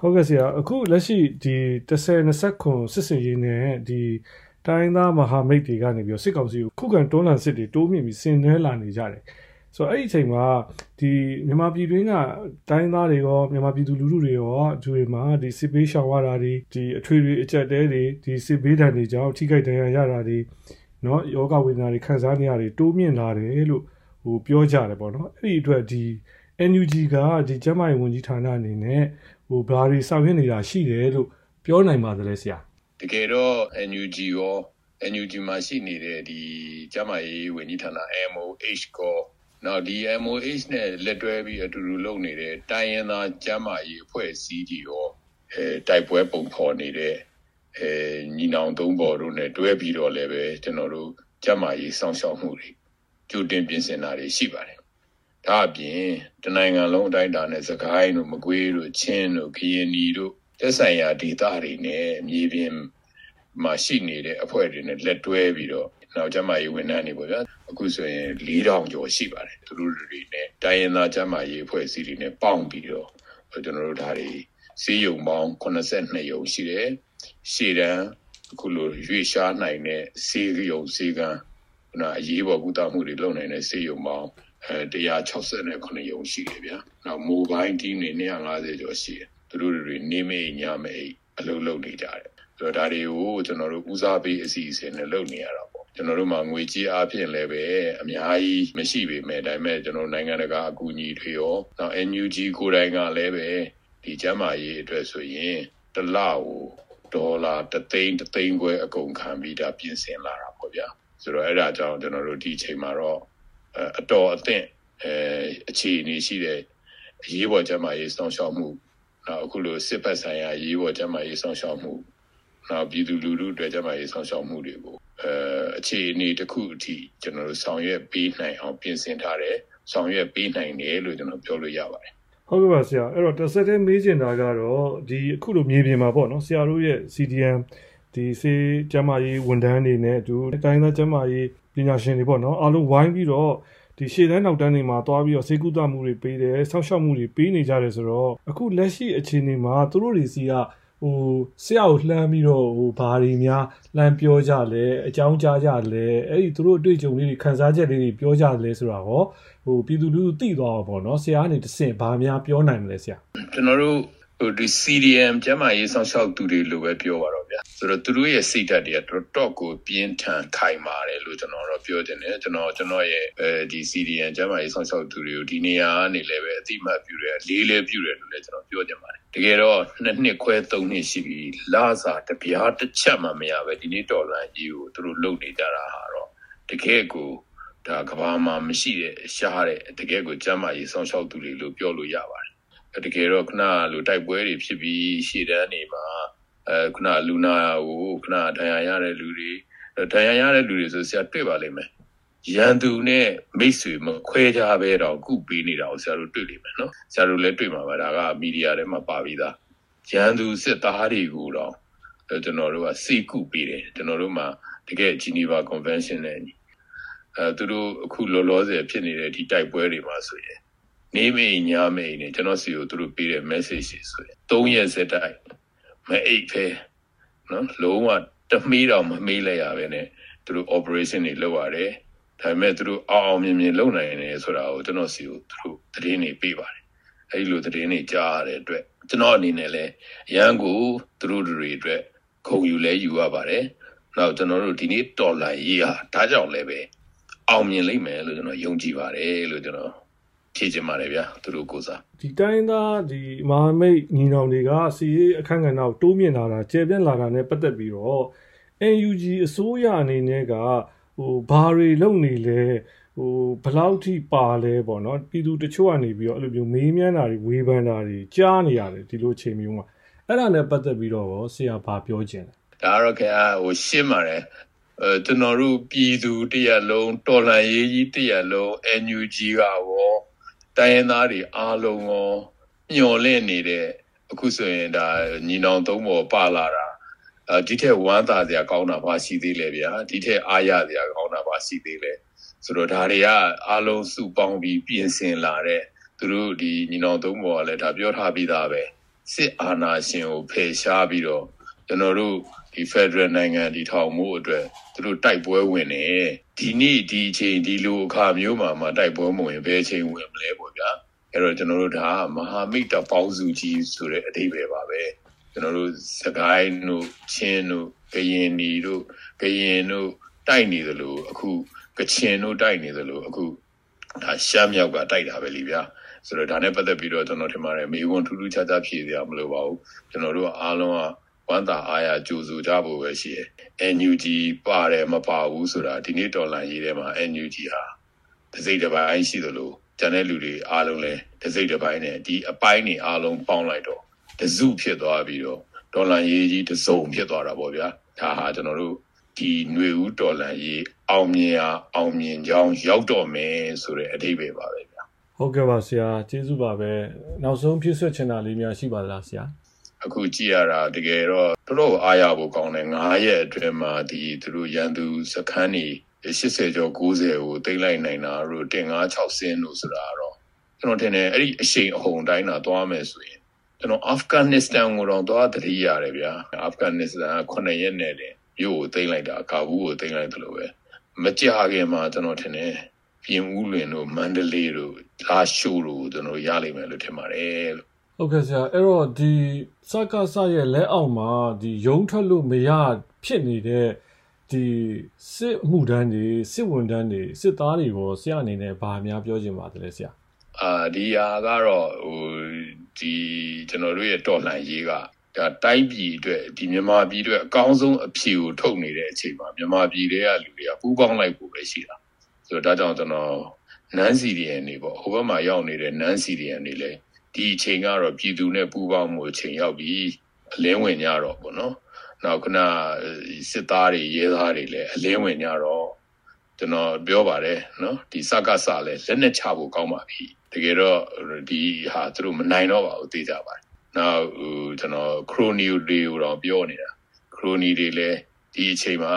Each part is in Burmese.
ဟုတ်ကဲ့ဆရာအခုလက်ရှိဒီ10-20ခုစစ်စင်ရေးနဲ့ဒီတိုင်းသားမဟာမိတ်တွေကနေပြီးစစ်ကောင်စီကိုခုခံတွန်းလှန်စစ်တွေတိုးမြင့်ပြီးဆင်နွှဲလာနေကြတယ်ဆိုတော့အဲ့ဒီအချိန်မှာဒီမြန်မာပြည်တွင်းကတိုင်းသားတွေရောမြန်မာပြည်သူလူထုတွေရောသူတွေမှာဒီစစ်ပေးရှောင်ရတာတွေဒီအထွေထွေအကြက်တဲတွေဒီစစ်ပေးဒဏ်တွေကြောင့်ထိခိုက်ဒဏ်ရာရတာတွေเนาะယောဂဝေဒနာတွေခံစားနေရတယ်တိုးမြင့်လာတယ်လို့ဟိုပြောကြတယ်ပေါ့နော်အဲ့ဒီအတွက်ဒီ NUG ကဒီကျန်းမာရေးဝန်ကြီးဌာနအနေနဲ့ဟိုဘာတွေဆောင်ရွက်နေတာရှိတယ်လို့ပြောနိုင်ပါသလဲဆရာတကယ်တော့ NUG ရော NUG မှာရှိနေတဲ့ဒီကျန်းမာရေးဝန်ကြီးဌာန MOH ကိုနောက်ဒီ MOH နဲ့လက်တွဲပြီးအတူတူလုပ်နေတဲ့တိုင်းရင်းသားကျန်းမာရေးအဖွဲ့အစည်းတွေရောအဲတိုက်ပွဲပုံဖော်နေတဲ့အဲညီနောင်သုံးပေါ်တို့နဲ့တွဲပြီးတော့လည်းပဲကျွန်တော်တို့ကျန်းမာရေးစောင့်ရှောက်မှုတွေကြိုတင်ပြင်ဆင်တာတွေရှိပါတယ်။ ဒါအပြင်တနိုင်ငံလုံးအတိုင်းအတာနဲ့စကိုင်းတို့မကွေးတို့ချင်းတို့ကရင်နီတို့သက်ဆိုင်ရာဒေသတွေနဲ့မြေပြင်မှာရှိနေတဲ့အဖွဲ့တွေနဲ့လက်တွဲပြီးတော့နောက်ကျမရေးဝန်ထမ်းတွေပေါ့ဗျာအခုဆိုရင်4000ကျော်ရှိပါတယ်သူတို့တွေနဲ့တိုင်းရင်းသားကျမရေးအဖွဲ့အစည်းတွေနဲ့ပေါင်းပြီးတော့ကျွန်တော်တို့ဒါတွေစီးရုံပေါင်း82ရုံရှိတယ်ရှေ့တန်းအခုလိုရွေးရှားနိုင်တဲ့စီးရုံစီကံနော်အရေးပေါ်ကုသမှုတွေလုပ်နိုင်တဲ့စီးရုံပေါင်း အဲ169ရုံရှိတယ်ဗျာနောက် mobile team တွေ250ကျော်ရှိတယ်သူတို့တွေနေမေးညမေးအလုပ်လုပ်နေကြတယ်ဆိုတော့ဒါတွေကိုကျွန်တော်တို့ဦးစားပေးအစီအစဉ်နဲ့လုပ်နေရတာပေါ့ကျွန်တော်တို့မှာငွေကြေးအားဖြင့်လည်းပဲအများကြီးမရှိပေမဲ့ဒါပေမဲ့ကျွန်တော်နိုင်ငံတကာအကူအညီတွေရောနောက် NUG ကိုယ်တိုင်ကလည်းပဲဒီကျန်းမာရေးအတွက်ဆိုရင်တစ်လကိုဒေါ်လာ3သိန်း3သိန်းခွဲအကုန်ခံပြီးဒါပြင်ဆင်လာတာပေါ့ဗျာဆိုတော့အဲ့ဒါကြောင့်ကျွန်တော်တို့ဒီအချိန်မှာတော့ အတော်အသင့်အဲအခြေအနေရှိတဲ့အရေးပေါ်ကျန်းမာရေးစောင့်ရှောက်မှုနောက်အခုလိုစစ်ပတ်ဆိုင်ရာရေးပေါ်ကျန်းမာရေးစောင့်ရှောက်မှုနောက်ပြည်သူလူထုအတွက်ကျန်းမာရေးဆောင်ရှောက်မှုတွေကိုအဲအခြေအနေတစ်ခုအထိကျွန်တော်တို့ဆောင်ရွက်ပေးနိုင်အောင်ပြင်ဆင်ထားတယ်ဆောင်ရွက်ပေးနိုင်တယ်လို့ကျွန်တော်ပြောလို့ရပါတယ်ဟုတ်ကဲ့ပါဆရာအဲ့တော့တစ်ဆက်တည်းမေးချင်တာကတော့ဒီအခုလိုမြေပြင်မှာပေါ့နော်ဆရာတို့ရဲ့ CDM ဒီစေကျမ်းမာရေးဝန်ထမ်းတွေနဲ့အတူတိုင်းသားကျမ်းမာရေး ပညာရှင်တွေပေါ့နော်အားလုံးဝိုင်းပြီးတော့ဒီရှေ့တန်းနောက်တန်းတွေမှာတွားပြီးတော့စေကူတမှုတွေပေးတယ်ဆောက်ရှောက်မှုတွေပေးနေကြတယ်ဆိုတော့အခုလက်ရှိအခြေအနေမှာသူတို့တွေစီကဟိုဆရာကိုလှမ်းပြီးတော့ဟိုဘာတွေများလှမ်းပြောကြလဲအကြောင်းကြားကြလဲအဲ့ဒီသူတို့အတွေ့အကြုံလေးတွေခန်းစားချက်လေးတွေပြောကြလဲဆိုတာဟောဟိုပြည်သူလူထုသိသွားအောင်ပေါ့နော်ဆရာကနေတဆင့်ဘာများပြောနိုင်မလဲဆရာကျွန်တော်တို့ ဟိုဒီ CDM ကျမရေးဆောင်ရှောက်သူတွေလိုပဲပြောပါတော့ဗျာဆိုတော့သူတို့ရဲ့စိတ်ဓာတ်တွေကတော်တော်ကိုပြင်းထန်ခိုင်မာတယ်လို့ကျွန်တော်တော့ပြောတင်တယ်ကျွန်တော်ကျွန်တော်ရဲ့အဲဒီ CDM ကျမရေးဆောင်ရှောက်သူတွေကိုဒီနေရာကနေလည်းပဲအတိမတ်ပြုတယ်လေးလေးပြုတယ်လို့လည်းကျွန်တော်ပြောတင်ပါတယ်တကယ်တော့နှစ်နှစ်ခွဲသုံးနှစ်ရှိပြီလာစာတပြားတစ်ချက်မှမရပဲဒီနေ့တော်လန်ကြီးကိုသူတို့လုပ်နေကြတာဟာတော့တကယ်ကိုဒါကဘာမှမရှိတဲ့ရှားတဲ့တကယ်ကိုကျမ်းမာရေးဆောင်ရှောက်သူတွေလို့ပြောလို့ရပါတယ် တကယ်တော့ခဏလိုတိုက်ပွဲတွေဖြစ်ပြီးရှေ့တန်းနေမှာအဲခဏလူနာကိုခဏဒဏ်ရာရတဲ့လူတွေဒဏ်ရာရတဲ့လူတွေဆိုဆရာတွေ့ပါလိမ့်မယ်ရန်သူနဲ့မိတ်ဆွေမခွဲကြဘဲတော့ကုပေးနေတာကိုဆရာတို့တွေ့လိမ့်မယ်နော်ဆရာတို့လည်းတွေ့မှာပါဒါကမီဒီယာထဲမှာပါပြီးသားရန်သူစစ်သားတွေကိုတော့ကျွန်တော်တို့ကစိတ်ကုပေးတယ်ကျွန်တော်တို့မှာတကယ် Geneva Convention နဲ့အဲသူတို့အခုလောလောဆယ်ဖြစ်နေတဲ့ဒီတိုက်ပွဲတွေမှာဆိုရင် နေမေညမေနဲ့ကျွန်တော်စီကိုသူတို့ပေးတဲ့ message တွေဆိုရင်၃ရက်စက်တိုက်မအိတ်ဖဲနော်လုံးဝတမီးတော့မမေးလိုက်ရပဲနဲ့သူတို့ operation တွေလုပ်ရတယ်ဒါပေမဲ့သူတို့အောင်အောင်မြင်မြင်လုပ်နိုင်တယ်ဆိုတာကိုကျွန်တော်စီကိုသူတို့သတင်းတွေပေးပါတယ်အဲဒီလိုသတင်းတွေကြားရတဲ့အတွက်ကျွန်တော်အနေနဲ့လည်းရန်ကိုသူတို့တွေအတွက်ခုံယူလဲယူရပါတယ်နောက်ကျွန်တော်တို့ဒီနေ့တော်လိုင်းရေးဟာဒါကြောင့်လည်းပဲအောင်မြင်လိမ့်မယ်လို့ကျွန်တော်ယုံကြည်ပါတယ်လို့ကျွန်တော် ဖြည့်ချင်ပါတယ်ဗျာသူတို့ကိုစားဒီတိုင်းသားဒီမဟာမိတ်ညီနောင်တွေကစီရေးအခန့်ကဏ္ဍကိုတိုးမြင့်လာတာကျေပြန့်လာတာနဲ့ပတ်သက်ပြီးတော့ NUG အစိုးရအနေနဲ့ကဟိုဘာတွေလုပ်နေလဲဟိုဘလောက်ထိပါလဲပေါ့နော်ပြည်သူတချို့ကနေပြီးတော့အဲ့လိုမျိုးမေးမြန်းတာတွေဝေဖန်တာတွေကြားနေရတယ်ဒီလိုအချိန်မျိုးမှာအဲ့ဒါနဲ့ပတ်သက်ပြီးတော့ဆရာဘာပြောချင်လဲဒါတော့ခင်ဗျာဟိုရှင်းပါတယ်အဲကျွန်တော်တို့ပြည်သူတရက်လုံးတော်လှန်ရေးကြီးတရက်လုံး NUG ကရော တိုင်းရင်းသားတွေအားလုံးရောညှော်လင့်နေတဲ့အခုဆိုရင်ဒါညီနောင်သုံးပေါ်ပါလာတာအဲဒီထက်ဝမ်းသာစရာကောင်းတာပါရှိသေးလေဗျာဒီထက်အားရစရာကောင်းတာပါရှိသေးလေဆိုတော့ဒါတွေကအားလုံးစုပေါင်းပြီးပြင်ဆင်လာတဲ့သူတို့ဒီညီနောင်သုံးပေါ်ကလည်းဒါပြောထားပြီးသားပဲစစ်အာဏာရှင်ကိုဖယ်ရှားပြီးတော့ကျွန်တော်တို့ ဒီ Federal နိုင်ငံဒီထောင်မှုအတွက်သူတို့တိုက်ပွဲဝင်နေဒီနေ့ဒီအချိန်ဒီလိုအခါမျိုးမှာမှတိုက်ပွဲမဝင်ဘယ်အချိန်ဝင်မလဲပေါ့ဗျာအဲ့တော့ကျွန်တော်တို့ဒါမဟာမိတ်တပေါင်းစုကြီးဆိုတဲ့အဓိပ္ပာယ်ပါပဲကျွန်တော်တို့စကိုင်းတို့ချင်းတို့ကရင်နီတို့ကရင်တို့တိုက်နေသလိုအခုကချင်တို့တိုက်နေသလိုအခုဒါရှမ်းမြောက်ကတိုက်တာပဲလीဗျာဆိုတော့ဒါနဲ့ပတ်သက်ပြီးတော့ကျွန်တော်ထင်ပါတယ်မေဝန်ထူးထူးခြားခြားဖြည့်စရာမလိုပါဘူးကျွန်တော်တို့အားလုံးက ဝမ်းသာအားရကြိုဆိုကြဖို့ပဲရှိတယ် NUG ပါတယ်မပါဘူးဆိုတာဒီနေ့တော်လန်ရေးထဲမှာ NUG ဟာတစ်စိတ်တစ်ပိုင်းရှိသလိုကျန်တဲ့လူတွေအားလုံးလည်းတစ်စိတ်တစ်ပိုင်းနဲ့ဒီအပိုင်းတွေအားလုံးပေါင်းလိုက်တော့တစုဖြစ်သွားပြီးတော့ဒေါ်လာရေးကြီးတစ်စုံဖြစ်သွားတာပေါ့ဗျာဒါဟာကျွန်တော်တို့ဒီຫນွေဦးဒေါ်လာရေးအောင်မြင်အောင်အောင်မြင်ကြောင်းရောက်တော့မယ်ဆိုတဲ့အဓိပ္ပာယ်ပါပဲဗျာဟုတ်ကဲ့ပါဆရာကျေးဇူးပါပဲနောက်ဆုံးဖြစ်ဆွချင်တာလေးများရှိပါသလားဆရာ အခုကြည့်ရတာတကယ်တော့တော်တော်အားရဖို့ကောင်းတယ်9ရက်အတွင်းမှာဒီသူတို့ရန်သူစခန်းနေ80ကျော်90ကိုတိတ်လိုက်နိုင်တာတို့တင်96ဆင်းလို့ဆိုတာတော့ကျွန်တော်ထင်တယ်အဲ့ဒီအရှိန်အဟုန်တိုင်းတာသွားမယ်ဆိုရင်ကျွန်တော်အာဖဂန်နစ္စတန်ကိုတော့သွားတတိရတယ်ဗျာအာဖဂန်နစ္စတန်က9ရက်နဲ့လေမြို့ကိုတိတ်လိုက်တာကာဘူးကိုတိတ်လိုက်တယ်လို့ပဲမကြခင်မှာကျွန်တော်ထင်တယ်ပြင်ဦးလွင်တို့မန္တလေးတို့လာရှိုးတို့ကျွန်တော်ရလိမ့်မယ်လို့ထင်ပါတယ်လို့ ဟုတ်ကဲ့ဆရာအဲ့တော့ဒီစကားဆရဲ့လက်အောက်မှာဒီယုံထွက်လို့မရဖြစ်နေတဲ့ဒီစစ်မှုတန်းတွေစစ်ဝန်တန်းတွေစစ်သားတွေကိုဆရာအနေနဲ့ဗာများပြောချင်ပါတယ်လေဆရာအာဒီဟာကတော့ဟိုဒီကျွန်တော်တို့ရဲ့တော်လှန်ရေးကဒါတိုင်းပြည်အတွက်ဒီမြန်မာပြည်အတွက်အကောင်းဆုံးအဖြေကိုထုတ်နေတဲ့အချိန်မှာမြန်မာပြည်တွေကလူတွေကပူးပေါင်းလိုက်ဖို့ပဲရှိတာဆိုတော့ဒါကြောင့်ကျွန်တော်နန်းစီရီယန်တွေပေါ့ဟိုဘက်မှာရောက်နေတဲ့နန်းစီရီယန်တွေလည်း ဒီအချိန်ကတော့ပြည်သူနဲ့ပူးပေါင်းမှုအချိန်ရောက်ပြီအလင်းဝင်ကြတော့ပေါ့နော်နောက်ခုနစစ်သားတွေရဲသားတွေလည်းအလင်းဝင်ကြတော့ကျွန်တော်ပြောပါတယ်နော်ဒီစကားစလည်းလက်နဲ့ချဖို့ကောင်းပါပြီတကယ်တော့ဒီဟာသူတို့မနိုင်တော့ပါဘူးသိကြပါတယ်နောက်ကျွန်တော်ခရိုနီတွေကိုတော့ပြောနေတာခရိုနီတွေလည်းဒီအချိန်မှာ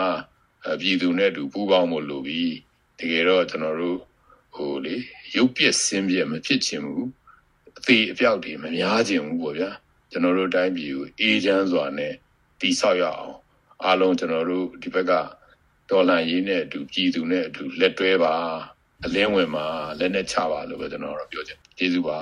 ပြည်သူနဲ့အတူပူးပေါင်းဖို့လိုပြီတကယ်တော့ကျွန်တော်တို့ဟိုလေရုပ်ပြက်ဆင်းပြက်မဖြစ်ချင်ဘူး အသေးအပြောက်တွေမများချင်ဘူးပေါ့ဗျာကျွန်တော်တို့တိုင်းပြည်ကိုအေးချမ်းစွာနဲ့တည်ဆောက်ရအောင်အားလုံးကျွန်တော်တို့ဒီဘက်ကဒေါ်လာရေးနဲ့အတူပြည်သူနဲ့အတူလက်တွဲပါအလင်းဝင်ပါလက်နဲ့ချပါလို့ပဲကျွန်တော်တို့ပြောချင်ကျေးဇူးပါ